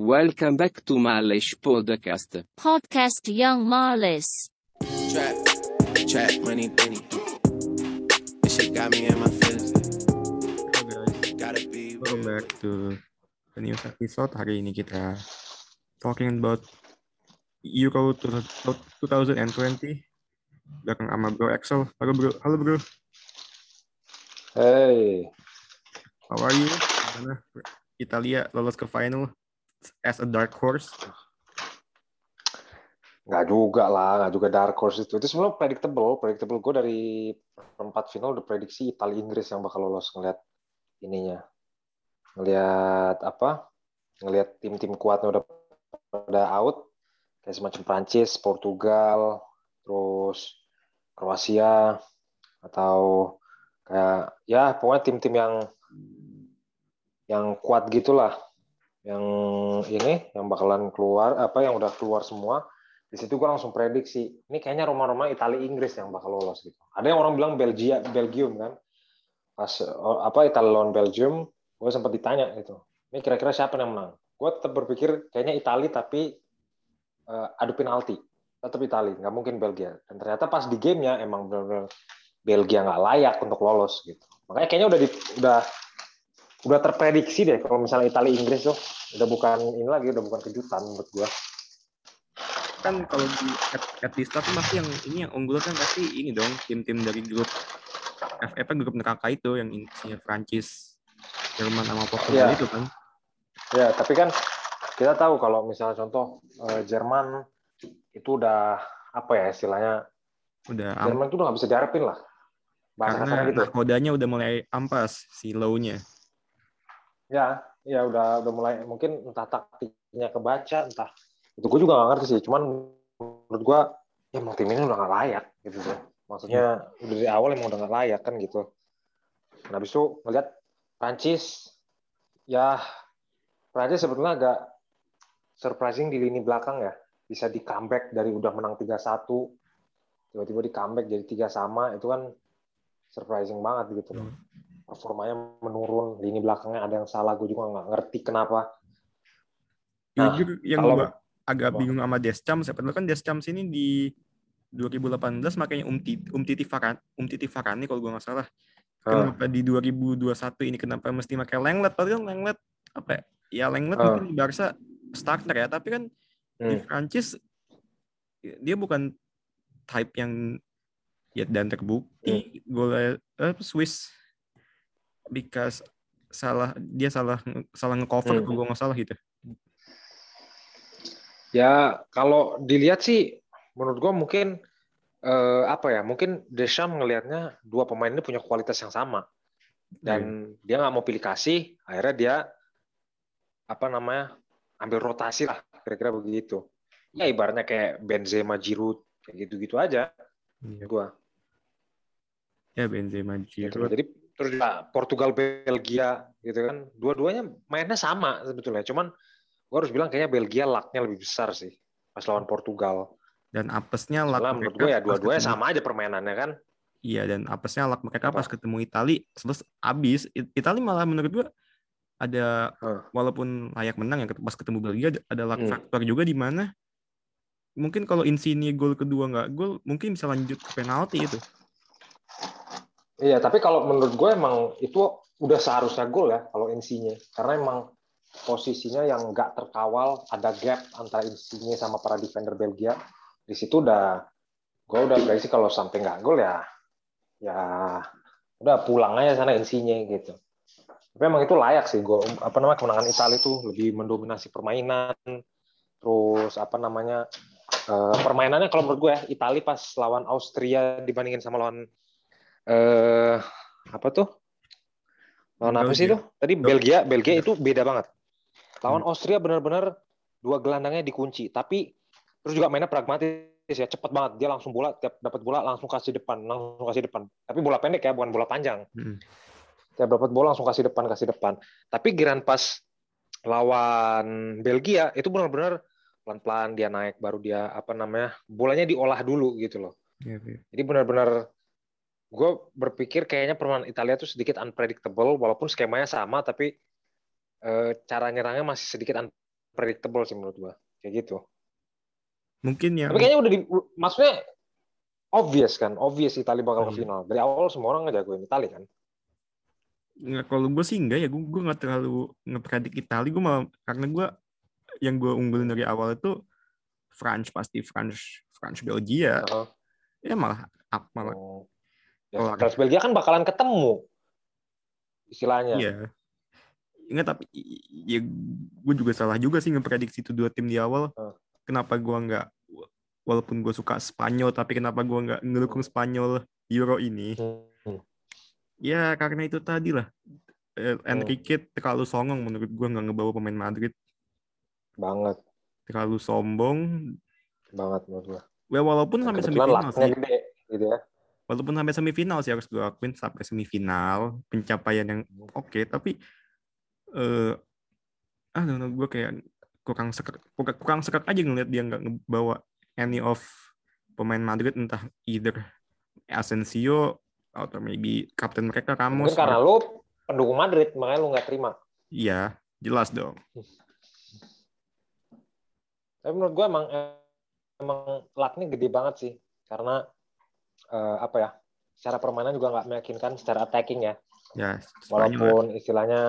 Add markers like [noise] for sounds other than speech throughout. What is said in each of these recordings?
Welcome back to Malish Podcast. Podcast Young Marlis. Trap, trap, money, penny. This shit got me in my feelings. Hello guys, Gotta be welcome back to the news episode. Hari ini kita talking about Euro 2020 belakang sama Bro Excel. Halo Bro, halo Bro. Hey, How are you? Gimana? Italia lolos ke final as a dark horse. nggak juga lah, nggak juga dark horse itu. Itu sebenarnya predictable, predictable. Gue dari perempat final udah prediksi Italia Inggris yang bakal lolos ngelihat ininya, ngelihat apa? Ngelihat tim-tim kuatnya udah pada out, kayak semacam Prancis, Portugal, terus Kroasia, atau kayak ya pokoknya tim-tim yang yang kuat gitulah yang ini yang bakalan keluar apa yang udah keluar semua di situ gue langsung prediksi ini kayaknya Roma-Roma Italia Inggris yang bakal lolos gitu. Ada yang orang bilang Belgia Belgium kan. Pas oh, apa Italia lawan Belgium gue sempat ditanya gitu ini kira-kira siapa yang menang? Gue tetap berpikir kayaknya Italia tapi uh, adu penalti. Tetap Italia nggak mungkin Belgia. Dan ternyata pas di gamenya emang benar-benar Belgia nggak layak untuk lolos gitu. Makanya kayaknya udah di, udah udah terprediksi deh kalau misalnya Italia Inggris tuh udah bukan ini lagi udah bukan kejutan menurut gua Kan kalau di at, at the start pasti yang ini yang unggul kan pasti ini dong tim-tim dari grup FF grup neraka itu yang isinya Prancis, Jerman sama Portugal Iya. itu kan. ya tapi kan kita tahu kalau misalnya contoh eh, Jerman itu udah apa ya istilahnya Udah Jerman itu udah nggak bisa diharapin lah bahasa karena gitu udah mulai ampas si low-nya. Ya ya udah udah mulai mungkin entah taktiknya kebaca entah itu gue juga nggak ngerti sih cuman menurut gue ya emang tim ini udah nggak layak gitu sih. Maksudnya udah dari awal emang udah nggak layak kan gitu. Nah habis itu ngeliat Prancis ya Prancis sebetulnya agak surprising di lini belakang ya. Bisa di comeback dari udah menang 3-1 tiba-tiba di comeback jadi tiga sama itu kan surprising banget gitu loh performanya menurun lini belakangnya ada yang salah gue juga nggak ngerti kenapa Nah, Jujur yang kalau- gua agak bingung sama Deschamps, padahal kan Deschamps ini di 2018 makanya Umti Umtiti Varane, Umtiti Varane kalau gua nggak salah. Ah. Kenapa di 2021 ini kenapa mesti pakai Lenglet? Padahal kan Lenglet apa ya? Ya Lenglet Ah. mungkin di Barca starter ya, tapi kan di Hmm. Prancis dia bukan type yang ya dan terbukti gol eh, Swiss because salah dia salah salah ngecover Hmm. kalau gua nggak salah gitu. Ya, kalau dilihat sih, menurut gua mungkin eh, apa ya? Mungkin Deschamps ngelihatnya dua pemain ini punya kualitas yang sama, dan dia nggak mau pilih kasih. Akhirnya dia apa namanya ambil rotasi lah, kira-kira begitu. Ya ibaratnya kayak Benzema, Giroud, kayak gitu-gitu aja. Iya. Gua. Ya Benzema Gitu Giroud. Jadi terus juga Portugal, Belgia, gitu kan. Dua-duanya mainnya sama sebetulnya. Cuman gua harus bilang kayaknya Belgia lucknya lebih besar sih pas lawan Portugal. dan apesnya luck Soalnya menurut gue ya pas dua-duanya ketemu- sama aja permainannya kan. Iya dan apesnya luck mereka pas Apa? ketemu Itali terus abis It- Itali malah menurut gua ada Huh. walaupun layak menang ya pas ketemu Belgia ada- ada luck Hmm. faktor juga di mana mungkin kalau Insigne gol kedua nggak gol mungkin bisa lanjut ke penalti itu. Iya, tapi kalau menurut gue emang itu udah seharusnya gol ya kalau insinya. Karena emang posisinya yang nggak terkawal, ada gap antara insinya sama para defender Belgia. Di situ udah, gue udah prediksi kalau sampai nggak gol ya, ya udah pulang aja sana insinya gitu. Tapi emang itu layak sih, gol apa namanya kemenangan Italia itu lebih mendominasi permainan, terus apa namanya eh, permainannya kalau menurut gue ya, Italia pas lawan Austria dibandingin sama lawan eh apa tuh? Lawan apa sih itu? Tadi Belgia, Belgia itu beda banget. Lawan Austria benar-benar dua gelandangnya dikunci, tapi terus juga mainnya pragmatis ya, cepet banget. Dia langsung bola, tiap dapat bola langsung kasih depan, langsung kasih depan. Tapi bola pendek ya, bukan bola panjang. Mm. Tiap dapat bola langsung kasih depan, kasih depan. Tapi giran pas lawan Belgia itu benar-benar pelan-pelan dia naik baru dia apa namanya bolanya diolah dulu gitu loh. Iya, iya. Jadi benar-benar gue berpikir kayaknya permainan Italia tuh sedikit unpredictable walaupun skemanya sama tapi eh, cara nyerangnya masih sedikit unpredictable sih menurut gua. Kayak gitu. Mungkin yang Tapi kayaknya udah di, maksudnya obvious kan, obvious Italia bakal ke Hmm. final. Dari awal semua orang ngejagoin Italia kan. nggak kalau gue sih enggak ya gue gue nggak terlalu ngepredik Italia gue malah karena gue yang gue unggulin dari awal itu France pasti France France Belgia Heeh. ya malah up malah Oh. Ya, France Belgia kan bakalan ketemu istilahnya. iya Ingat tapi ya gue juga salah juga sih ngeprediksi itu dua tim di awal Hmm. kenapa gue nggak walaupun gue suka Spanyol tapi kenapa gue nggak ngedukung Spanyol Euro ini Hmm. ya karena itu tadi lah Eh, Hmm. Enrique terlalu songong menurut gue nggak ngebawa pemain Madrid Banget, terlalu sombong banget menurut gua. Ya walaupun sampai semifinal sih. gede gitu ya. Walaupun sampai semifinal sih harus gue akuin sampai semifinal pencapaian yang oke tapi eh ah gue kayak kurang sekak kurang, sekak aja ngeliat dia nggak ngebawa any of pemain Madrid entah either Asensio atau maybe kapten mereka Ramos. Mungkin karena lu pendukung Madrid, makanya lu nggak terima. Iya, jelas dong. Tapi menurut gue emang emang lucknya gede banget sih, karena eh, apa ya? Secara permainan juga nggak meyakinkan secara attacking ya. Ya, Spanyol lah. Walaupun istilahnya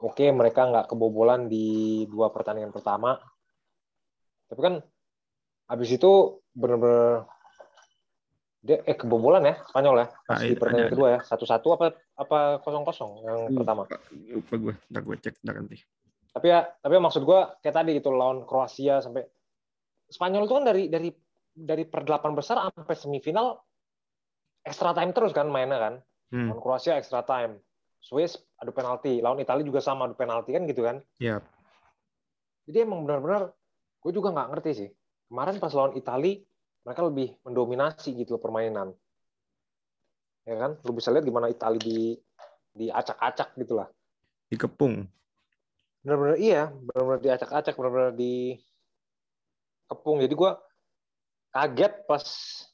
oke mereka nggak kebobolan di dua pertandingan pertama, tapi kan habis itu bener-bener dia eh kebobolan ya Spanyol ya pas Ah, di pertandingan ada, kedua ya satu-satu apa apa kosong kosong yang Lupa- pertama. Lupa gue, ntar gue cek ntar nanti. Tapi ya tapi maksud gue kayak tadi gitu lawan Kroasia sampai Spanyol itu kan dari dari dari perdelapan besar sampai semifinal extra time terus kan mainnya kan. Hmm, Lawan Kroasia extra time. Swiss adu penalti, lawan Italia juga sama adu penalti kan gitu kan. ya, Jadi emang benar-benar gue juga nggak ngerti sih. Kemarin pas lawan Italia mereka lebih mendominasi gitu loh permainan. Ya kan? Lu bisa lihat gimana Italia di diacak-acak gitu lah. dikepung. Benar-benar iya, benar-benar diacak-acak, benar-benar di kepung. Jadi gue kaget pas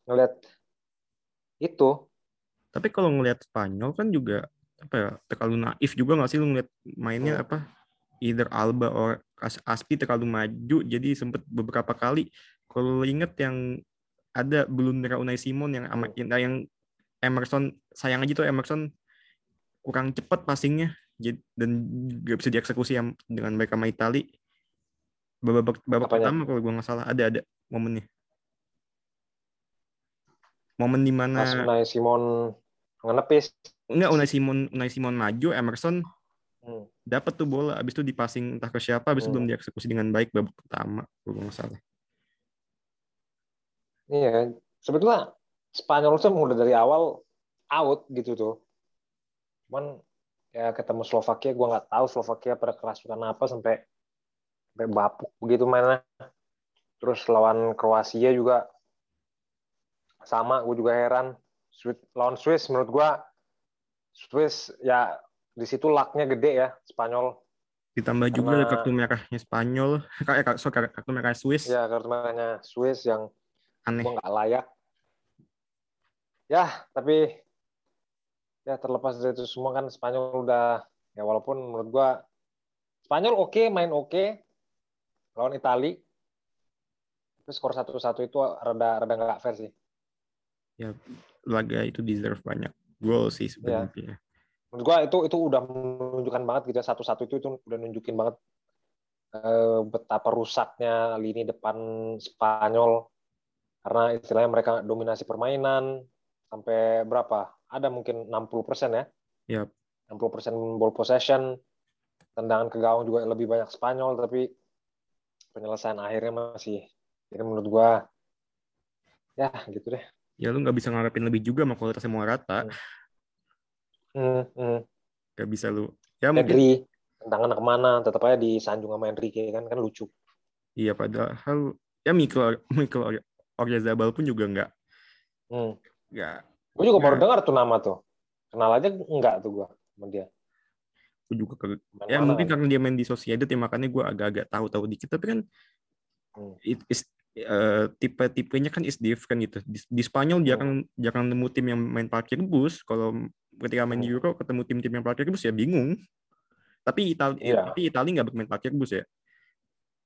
ngeliat itu. Tapi kalau ngelihat Spanyol kan juga apa ya terlalu naif juga nggak sih lu ngeliat mainnya Hmm. apa either Alba or As- Aspi terlalu maju jadi sempet beberapa kali kalau inget yang ada blunder Unai Simon yang Hmm. yang, yang Emerson sayang aja tuh Emerson kurang cepat passingnya dan gak bisa dieksekusi yang dengan baik sama Itali babak babak Apanya? pertama kalau gua nggak salah ada ada momennya momen di mana Pas Unai Simon ngenepis. Enggak, Unai Simon Unai Simon maju, Emerson Hmm. dapat tuh bola, abis itu dipassing entah ke siapa, abis itu Hmm. belum dieksekusi dengan baik babak pertama, kalau nggak salah. Iya, sebetulnya Spanyol tuh udah dari awal out gitu tuh. Cuman ya ketemu Slovakia, gue nggak tahu Slovakia pada kerasukan apa sampai sampai bapuk begitu mainnya. Terus lawan Kroasia juga sama, gue juga heran. Lawan Swiss menurut gue Swiss ya di situ lucknya gede ya Spanyol. Ditambah juga ada Karena- kartu merahnya Spanyol, [laughs] kayak sorry, kartu merah Swiss, Ya kartu merahnya Swiss yang aneh. gue nggak layak. Ya, tapi ya terlepas dari itu semua kan Spanyol udah ya walaupun menurut gua Spanyol oke main oke lawan Itali. Tapi skor satu-satu itu rada rada nggak fair sih. Laga itu deserve banyak gol sih sebenarnya. Menurut gua itu itu udah menunjukkan banget gitu ya satu-satu itu itu udah nunjukin banget eh, betapa rusaknya lini depan Spanyol karena istilahnya mereka dominasi permainan sampai berapa? Ada mungkin 60% ya. Yap. 60% ball possession. Tendangan ke gawang juga lebih banyak Spanyol tapi penyelesaian akhirnya masih jadi menurut gua ya gitu deh. Ya lu nggak bisa ngarepin lebih juga sama kualitasnya mau rata, Hmm, hmm. nggak bisa lu. Ya mungkin Pedri tendangan ke mana tetap aja disanjung sama Enrique kan kan lucu. iya padahal ya Mikel Mikel Oyarzabal pun juga nggak Hmm. nggak Gue juga baru Nah. dengar tuh nama tuh. Kenal aja enggak tuh gua sama dia. gue juga ke, ya mana mungkin kan? karena dia main di Sociedad ya makanya gue agak-agak tahu-tahu dikit tapi kan Hmm. it is eh, tipe-tipenya kan is different gitu di, di Spanyol Hmm. jarang jarang nemu tim yang main parkir bus kalau ketika main di Hmm. Euro ketemu tim-tim yang parkir bus ya bingung tapi Itali Iya. tapi Itali nggak bermain parkir bus ya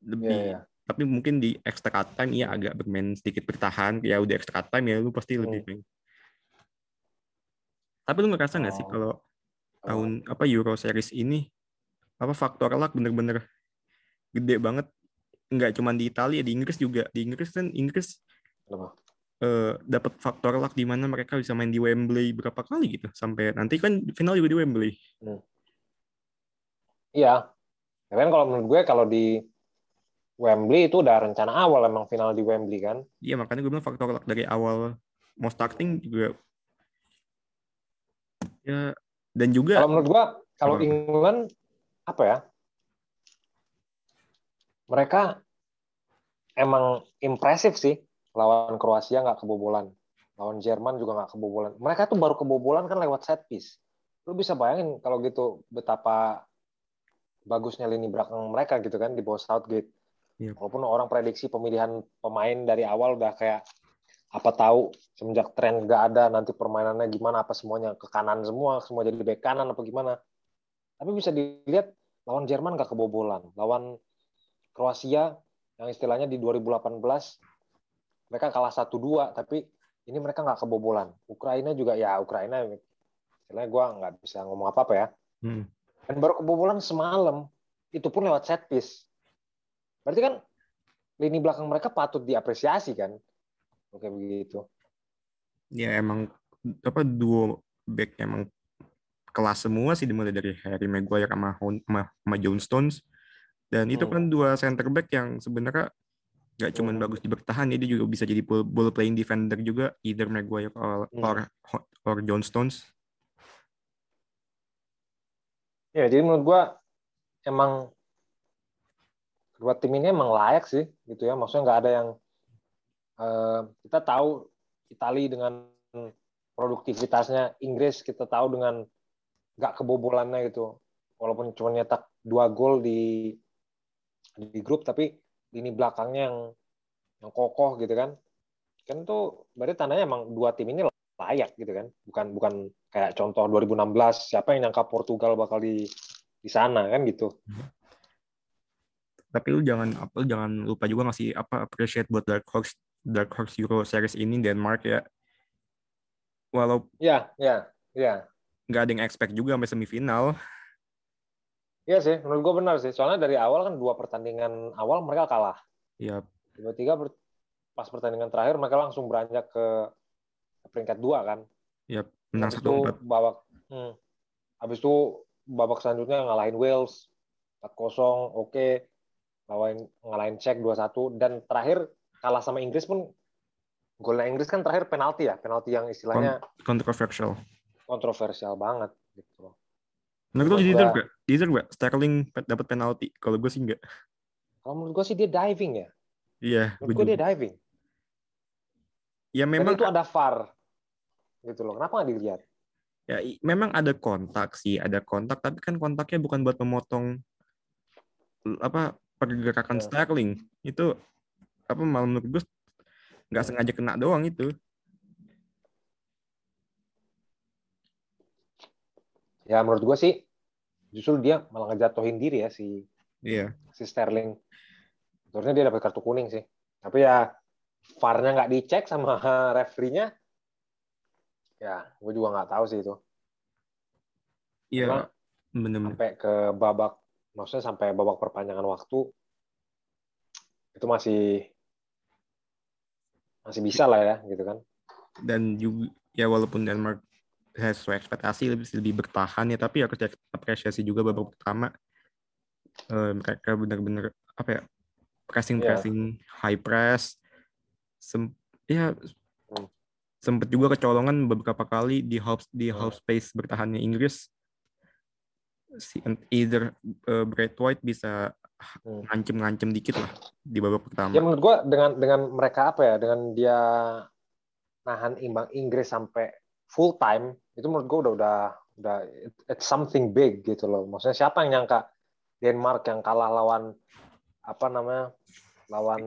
lebih Iya, iya. tapi mungkin di extra time ya agak bermain sedikit bertahan ya udah extra time ya lu pasti lebih Hmm. main. Tapi lu ngerasa nggak sih Oh. kalau tahun apa Euro Series ini apa faktor luck bener-bener gede banget nggak cuma di Italia di Inggris juga di Inggris kan Inggris Kenapa? eh, dapat faktor luck di mana mereka bisa main di Wembley berapa kali gitu sampai nanti kan final juga di Wembley Iya. Ya kan kalau menurut gue kalau di Wembley itu udah rencana awal emang final di Wembley kan. iya makanya gue bilang faktor luck dari awal mau starting juga ya dan juga Kalau menurut gua kalau? England apa ya? Mereka emang impresif sih lawan Kroasia nggak kebobolan. Lawan Jerman juga nggak kebobolan. Mereka tuh baru kebobolan kan lewat set piece. Lu bisa bayangin kalau gitu betapa bagusnya lini belakang mereka gitu kan di bawah Southgate. Iya. Walaupun orang prediksi pemilihan pemain dari awal udah kayak apa tahu semenjak tren nggak ada nanti permainannya gimana apa semuanya ke kanan semua semua jadi bek kanan apa gimana tapi bisa dilihat lawan Jerman nggak kebobolan lawan Kroasia yang istilahnya di 2018 mereka kalah 1-2 tapi ini mereka nggak kebobolan. Ukraina juga ya Ukraina istilahnya gue nggak bisa ngomong apa apa ya. Hmm, dan baru kebobolan semalam itu pun lewat set piece. Berarti kan lini belakang mereka patut diapresiasi kan? Oke begitu. Ya emang apa duo back emang kelas semua sih dimulai dari Harry Maguire sama sama, sama John Stones dan itu Hmm. kan dua center back yang sebenarnya nggak cuma Hmm. bagus di bertahan ya, dia juga bisa jadi ball, ball playing defender juga either Maguire or, Hmm. or or John Stones Ya, jadi menurut gua emang kedua tim ini emang layak sih, gitu ya. Maksudnya nggak ada yang eh, kita tahu Italia dengan produktivitasnya, Inggris kita tahu dengan nggak kebobolannya gitu. Walaupun cuma nyetak dua gol di di grup, tapi lini belakangnya yang yang kokoh gitu kan. Kan tuh berarti tandanya emang dua tim ini layak gitu kan. Bukan bukan kayak contoh 2016 siapa yang nyangka Portugal bakal di di sana kan gitu. tapi lu jangan apa jangan lupa juga ngasih apa appreciate buat Dark Horse Dark Horse Euro Series ini Denmark ya walau Ya, ya, ya. nggak ada yang expect juga sampai semifinal Iya sih, menurut gue benar sih. Soalnya dari awal kan dua pertandingan awal mereka kalah. ya Tiba-tiba ber- pas pertandingan terakhir mereka langsung beranjak ke peringkat dua kan. ya menang Habis satu empat babak hmm. Habis itu babak selanjutnya ngalahin Wales 4-0, oke. Lawan ngalahin Czech 2-1 dan terakhir kalah sama Inggris pun golnya Inggris kan terakhir penalti ya, penalti yang istilahnya controversial kontroversial banget gitu. Menurut lu Menurut deserve gak? deserve gak? Sterling dapat penalti kalau gue sih enggak Kalau menurut gue sih dia diving ya. iya Menurut gue dia diving. ya Dan memang itu ada VAR. Gitu loh. Kenapa nggak dilihat? ya memang ada kontak sih ada kontak tapi kan kontaknya bukan buat memotong apa pergerakan Ya. Sterling itu apa malah menurut gue nggak sengaja kena doang itu Ya menurut gue sih justru dia malah ngejatuhin diri ya si iya si Sterling. Sebenarnya dia dapat kartu kuning sih. Tapi ya VAR-nya nggak dicek sama [laughs] referee-nya. Ya, gue juga nggak tahu sih itu. iya bener-bener sampai ke babak, maksudnya sampai babak perpanjangan waktu itu masih masih bisa lah ya, gitu kan? dan juga ya walaupun Denmark sesuai ekspektasi lebih lebih bertahan ya tapi harus apresiasi juga babak pertama Eh, mereka benar-benar apa ya pressing Iya. pressing high press sem ya Hmm. sempet juga kecolongan beberapa kali di half di Hmm. half space bertahannya Inggris si either eh, Brad White bisa Hmm. ngancem-ngancem dikit lah di babak pertama Ya menurut gue dengan dengan mereka apa ya, dengan dia nahan imbang Inggris sampai full time itu menurut gue udah udah udah it's something big gitu loh. Maksudnya siapa yang nyangka Denmark yang kalah lawan apa namanya lawan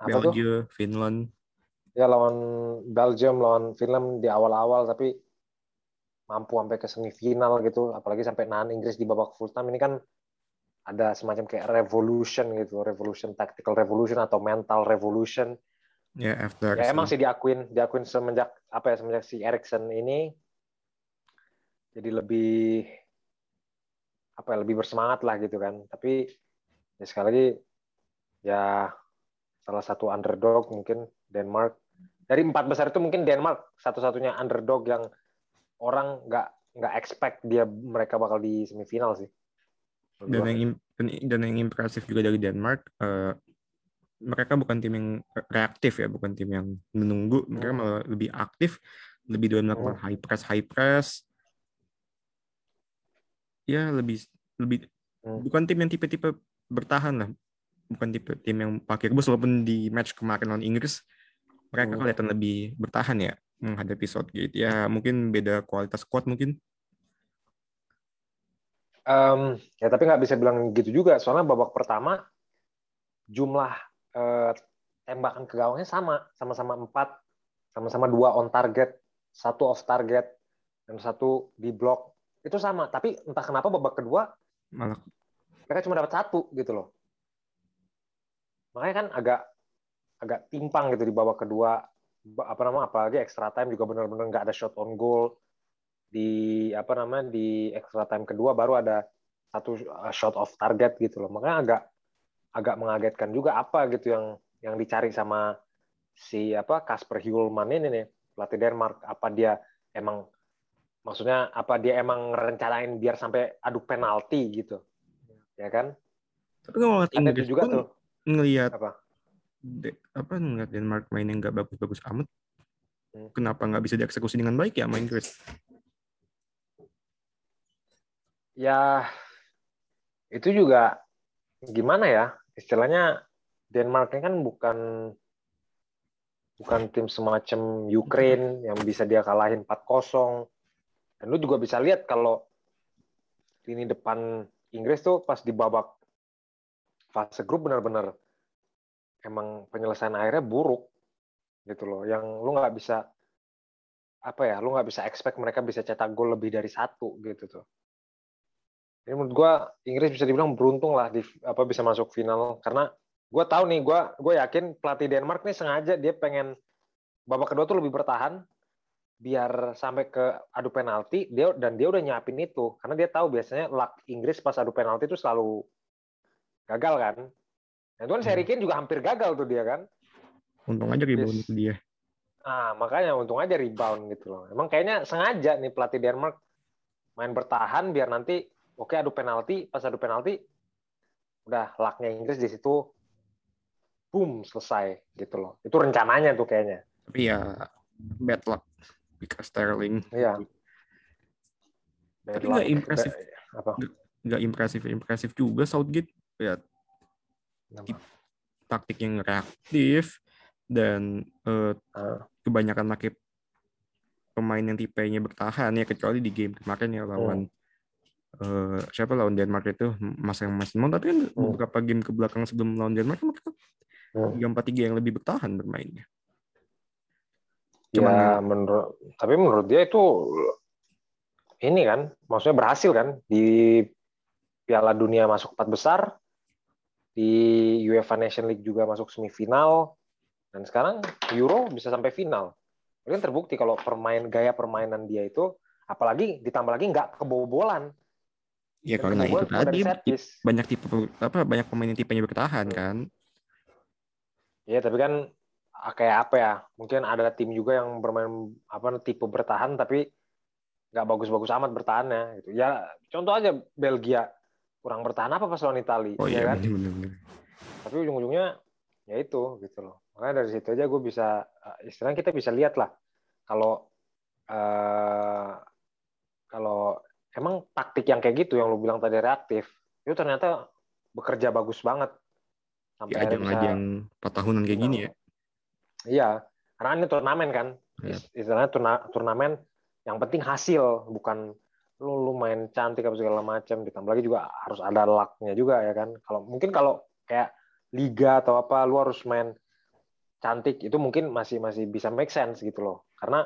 apa tuh? Finland. Ya lawan Belgium lawan Finland di awal-awal tapi mampu sampai ke semifinal gitu. Apalagi sampai nahan Inggris di babak full time. Ini kan ada semacam kayak revolution gitu, revolution tactical revolution atau mental revolution. Ya after. Ya emang sih diakuin, diakuin semenjak apa ya semenjak si Erikson ini jadi lebih apa ya lebih bersemangat lah gitu kan. Tapi ya sekali lagi ya salah satu underdog mungkin Denmark dari empat besar itu mungkin Denmark satu-satunya underdog yang orang nggak nggak expect dia mereka bakal di semifinal sih. Dan yang dan- yang impresif juga dari Denmark eh, mereka bukan tim yang reaktif ya bukan tim yang menunggu. Mereka Hmm. malah lebih aktif lebih doyan melakukan high press high press. Ya lebih lebih Hmm. bukan tim yang tipe-tipe bertahan lah. Bukan tipe tim yang pakai rebus walaupun di match kemarin lawan Inggris mereka Hmm. kelihatan lebih bertahan ya menghadapi Southgate. Ya mungkin beda kualitas squad mungkin. Em, ya tapi nggak bisa bilang gitu juga. Soalnya babak pertama jumlah eh, tembakan ke gawangnya sama sama-sama empat sama-sama dua on target satu off target dan satu di blok itu sama tapi entah kenapa babak kedua malah mereka cuma dapat satu gitu loh. Makanya kan agak agak timpang gitu di babak kedua. Apa namanya apalagi extra time juga benar-benar nggak ada shot on goal. Di apa namanya di extra time kedua baru ada satu uh, shot off target gitu loh. Makanya agak agak mengagetkan juga apa gitu yang yang dicari sama si apa Kasper Hjulman ini nih pelatih Denmark. Apa dia emang maksudnya apa dia emang rencanain biar sampai adu penalti gitu ya kan? Tapi kalau ngeliat Inggris juga tuh. ngelihat apa? De- apa ngeliat Denmark main yang nggak bagus-bagus amat Hmm. kenapa nggak bisa dieksekusi dengan baik ya main Inggris? Ya itu juga gimana ya istilahnya Denmark ini kan bukan bukan tim semacam Ukraine yang bisa dia kalahin 4-0 dan lu juga bisa lihat kalau lini depan Inggris tuh pas di babak fase grup benar-benar emang penyelesaian akhirnya buruk gitu loh. Yang lu nggak bisa apa ya lu nggak bisa expect mereka bisa cetak gol lebih dari satu gitu tuh ini menurut gue Inggris bisa dibilang beruntung lah di apa bisa masuk final. Karena gue tahu nih gue gue yakin pelatih Denmark nih sengaja dia pengen babak kedua tuh lebih bertahan biar sampai ke adu penalti dia dan dia udah nyiapin itu. Karena dia tahu biasanya luck Inggris pas adu penalti itu selalu gagal kan. Nah itu kan Harry Kane juga hampir gagal tuh dia kan. Untung aja rebound Yes. itu dia. Ah, makanya untung aja rebound gitu loh. Emang kayaknya sengaja nih pelatih Denmark main bertahan biar nanti oke adu penalti, pas adu penalti udah lucknya Inggris di situ boom selesai gitu loh. Itu rencananya tuh kayaknya. tapi ya bad luck because Sterling Iya. Tapi nggak impresif. Apa? nggak impresif impresif juga Southgate ya Kenapa? taktik yang reaktif dan eh, Ah. kebanyakan pakai pemain yang tipenya bertahan ya kecuali di game kemarin ya lawan eh, siapa lawan Denmark itu masa yang masih mau tapi kan Hmm. beberapa game ke belakang sebelum lawan Denmark mereka Hmm. tiga empat tiga yang lebih bertahan bermainnya Ya Cuman- menurut tapi menurut dia itu ini kan maksudnya berhasil kan di Piala Dunia masuk empat besar di UEFA Nation League juga masuk semifinal dan sekarang Euro bisa sampai final. Kan terbukti kalau permain gaya permainan dia itu apalagi ditambah lagi nggak kebobolan. Ya Dan karena itu tadi banyak tipe apa banyak pemain yang tipenya bertahan Hmm. kan Iya, tapi kan ah, kayak apa ya? Mungkin ada tim juga yang bermain apa tipe bertahan tapi nggak bagus-bagus amat bertahannya gitu. Ya contoh aja Belgia kurang bertahan apa pas lawan Italia, oh ya iya kan? bener-bener Tapi ujung-ujungnya ya itu gitu loh. Makanya dari situ aja gue bisa eh, istilahnya kita bisa lihat lah kalau eh, kalau emang taktik yang kayak gitu yang lu bilang tadi reaktif itu ternyata bekerja bagus banget sampai bisa ajang-ajang 4 tahunan kayak gini ya Iya, karena ini turnamen kan. Iya. Is- Istilahnya turna- turnamen yang penting hasil, bukan lu lu main cantik apa segala macam. Ditambah lagi juga harus ada lucknya juga ya kan. Kalau mungkin kalau kayak liga atau apa lu harus main cantik itu mungkin masih masih bisa make sense gitu loh. Karena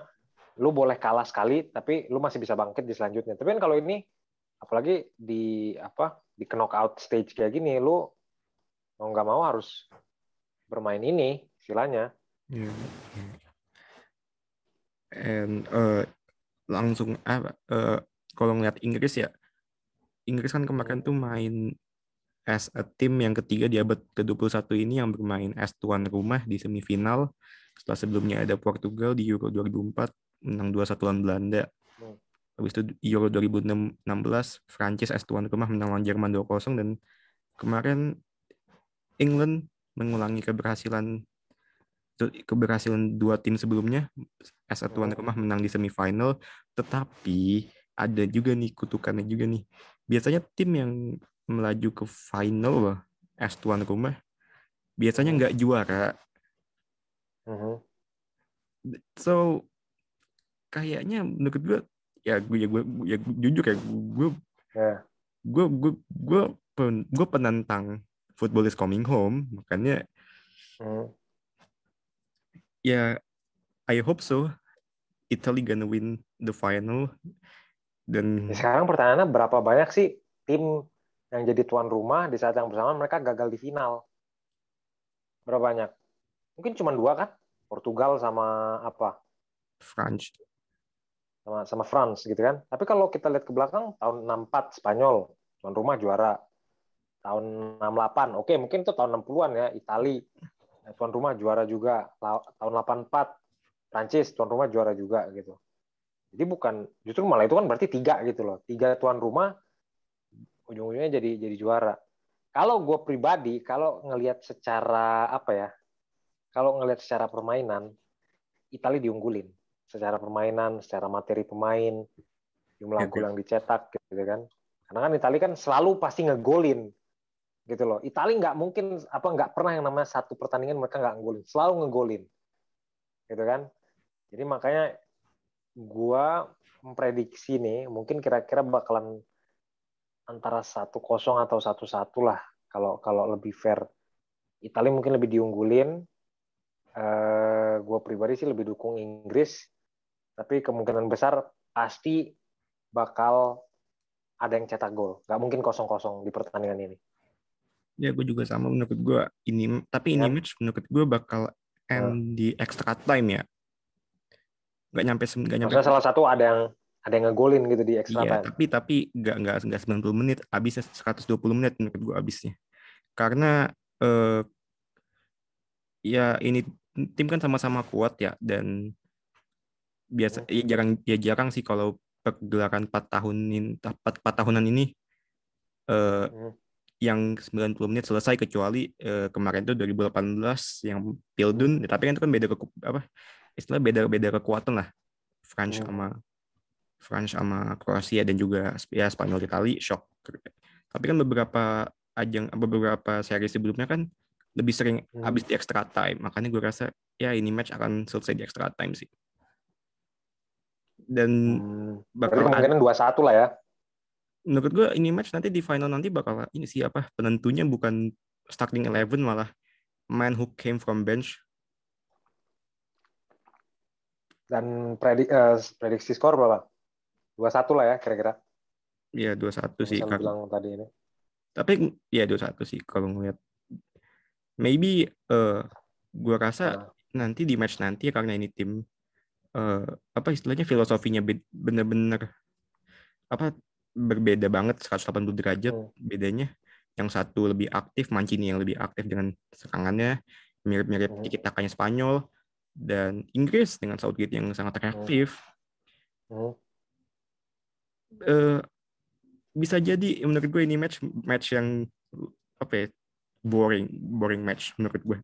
lu boleh kalah sekali tapi lu masih bisa bangkit di selanjutnya. Tapi kan kalau ini apalagi di apa di knockout stage kayak gini lu mau nggak mau harus bermain ini istilahnya. Yeah. And uh, langsung apa uh, kalau ngeliat Inggris ya Inggris kan kemarin tuh main as a team yang ketiga di abad ke-21 ini yang bermain as tuan rumah di semifinal. Setelah sebelumnya ada Portugal di Euro 2004 menang 2-1 lawan Belanda. Hmm. Habis itu Euro 2016 Prancis as tuan rumah menang lawan Jerman 2-0 dan kemarin England mengulangi keberhasilan keberhasilan dua tim sebelumnya as tuan Hmm. rumah menang di semifinal tetapi ada juga nih kutukannya juga nih biasanya tim yang melaju ke final loh as tuan rumah biasanya Hmm. nggak juara Mhm. so kayaknya menurut gue ya gue ya gue ya gue- jujur ya gue Ya. gue gue gue pen- gue penantang football is coming home makanya Mhm. ya I hope so Italy gonna win the final dan Ya, sekarang pertanyaannya berapa banyak sih tim yang jadi tuan rumah di saat yang bersamaan mereka gagal di final? Berapa banyak? Mungkin cuma dua kan? Portugal sama apa? France Sama sama France gitu kan. Tapi kalau kita lihat ke belakang tahun 64 Spanyol tuan rumah juara. Tahun 68, oke mungkin itu tahun 60-an ya, Itali tuan rumah juara juga. Tahun 84 Prancis tuan rumah juara juga gitu. Jadi bukan justru malah itu kan berarti tiga gitu loh. Tiga tuan rumah ujung-ujungnya jadi jadi juara. Kalau gue pribadi, kalau ngelihat secara apa ya? Kalau ngelihat secara permainan, Italia diunggulin. Secara permainan, secara materi pemain, jumlah Ya, gol yang dicetak gitu kan. Karena kan Italia kan selalu pasti ngegolin gitu loh. Italia nggak mungkin apa nggak pernah yang namanya satu pertandingan mereka nggak ngegolin, selalu ngegolin, gitu kan. Jadi makanya gua memprediksi nih mungkin kira-kira bakalan antara satu kosong atau satu satu lah kalau kalau lebih fair. Italia mungkin lebih diunggulin. Eh, gue pribadi sih lebih dukung Inggris, tapi kemungkinan besar pasti bakal ada yang cetak gol. Nggak mungkin kosong-kosong di pertandingan ini. ya gue juga sama menurut gue ini tapi ini Ya. match menurut gue bakal end di extra time ya nggak nyampe nggak nyampe Maksudnya salah satu ada yang ada yang ngegolin gitu di extra Iya, time. tapi tapi nggak nggak nggak 90 menit, habisnya 120 menit menurut gua habisnya. Karena eh, ya ini tim kan sama-sama kuat ya dan biasa ya jarang ya jarang sih kalau pergelaran 4 tahunin 4, 4 tahunan ini eh Hmm. yang 90 menit selesai kecuali eh, kemarin tuh 2018 yang Pildun, tapi kan itu kan beda keku- apa istilah beda beda kekuatan lah. France Hmm. sama France sama Kroasia dan juga ya Spanyol Itali shock. Tapi kan beberapa ajang beberapa seri sebelumnya kan lebih sering Hmm. habis di extra time. Makanya gue rasa ya ini match akan selesai di extra time sih. Dan Hmm. Bakal kemungkinan 2-1 lah ya. menurut gue ini match nanti di final nanti bakal ini sih apa penentunya bukan starting 11 malah man who came from bench Dan predik, eh, prediksi skor berapa? 2-1 lah ya kira-kira. ya 2-1 sih Yang kan. bilang tadi ini. Tapi ya 2-1 sih kalau ngeliat maybe eh gua rasa Nah. nanti di match nanti ya karena ini tim eh apa istilahnya filosofinya be- bener-bener apa berbeda banget 180 derajat Hmm. bedanya yang satu lebih aktif Mancini yang lebih aktif dengan serangannya mirip-mirip Hmm. takanya Spanyol dan Inggris dengan Southgate yang sangat reaktif Hmm. eh bisa jadi menurut gue ini match match yang apa ya boring boring match menurut gue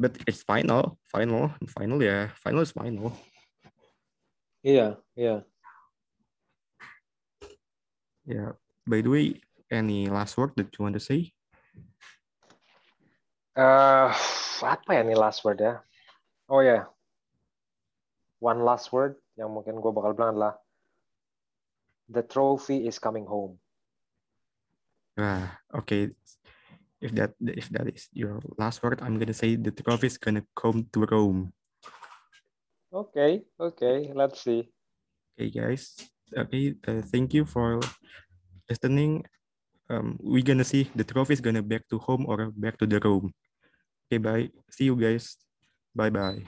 but it's final final final ya final is final Iya, iya. ya by the way any last word that you want to say Eh, apa ya nih last word ya? Oh ya, one last word yang mungkin gue bakal bilang adalah the trophy is coming home. ah okay if that if that is your last word I'm gonna say the trophy is gonna come to Rome Okay, okay, let's see. okay guys okay uh, thank you for listening um, we gonna see the trophy is gonna back to home or back to the room. Okay, bye. See you guys. Bye bye.